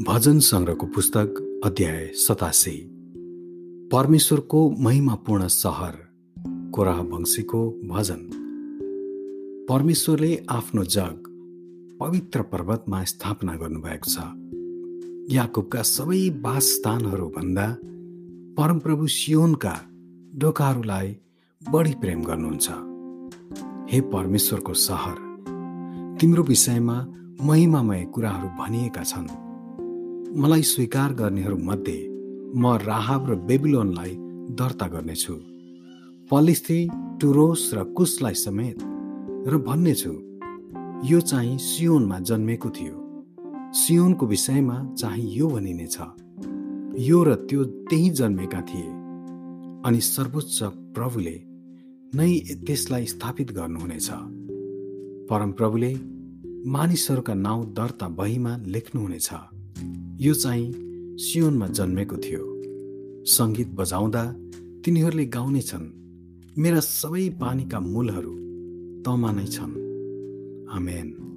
भजन सङ्ग्रहको पुस्तक अध्याय सतासी। परमेश्वरको महिमापूर्ण सहर कोराह वंशीको भजन। परमेश्वरले आफ्नो जग पवित्र पर्वतमा स्थापना गर्नुभएको छ। याकुबका सबै भन्दा परमप्रभु सियोनका ढोकाहरूलाई बढी प्रेम गर्नुहुन्छ। हे परमेश्वरको सहर तिम्रो विषयमा महिमामय कुराहरू भनिएका छन्। मलाई स्वीकार गर्नेहरूमध्ये म राहाब र बेबिलोनलाई दर्ता गर्नेछु पलिस्थी टुरोस र कुसलाई समेत र भन्नेछु यो चाहिँ सियोनमा जन्मेको थियो। सियोनको विषयमा चाहिँ यो भनिनेछ यो र त्यो त्यही जन्मेका थिए अनि सर्वोच्च प्रभुले नै त्यसलाई स्थापित गर्नुहुनेछ। परमप्रभुले मानिसहरूका नाउँ दर्ता बहीमा लेख्नुहुनेछ। यो चाहिँ सियोनमा जन्मेको थियो। सङ्गीत बजाउँदा तिनीहरूले गाउनेछन् मेरा सबै पानीका मूलहरू तमा नै छन्। आमेन।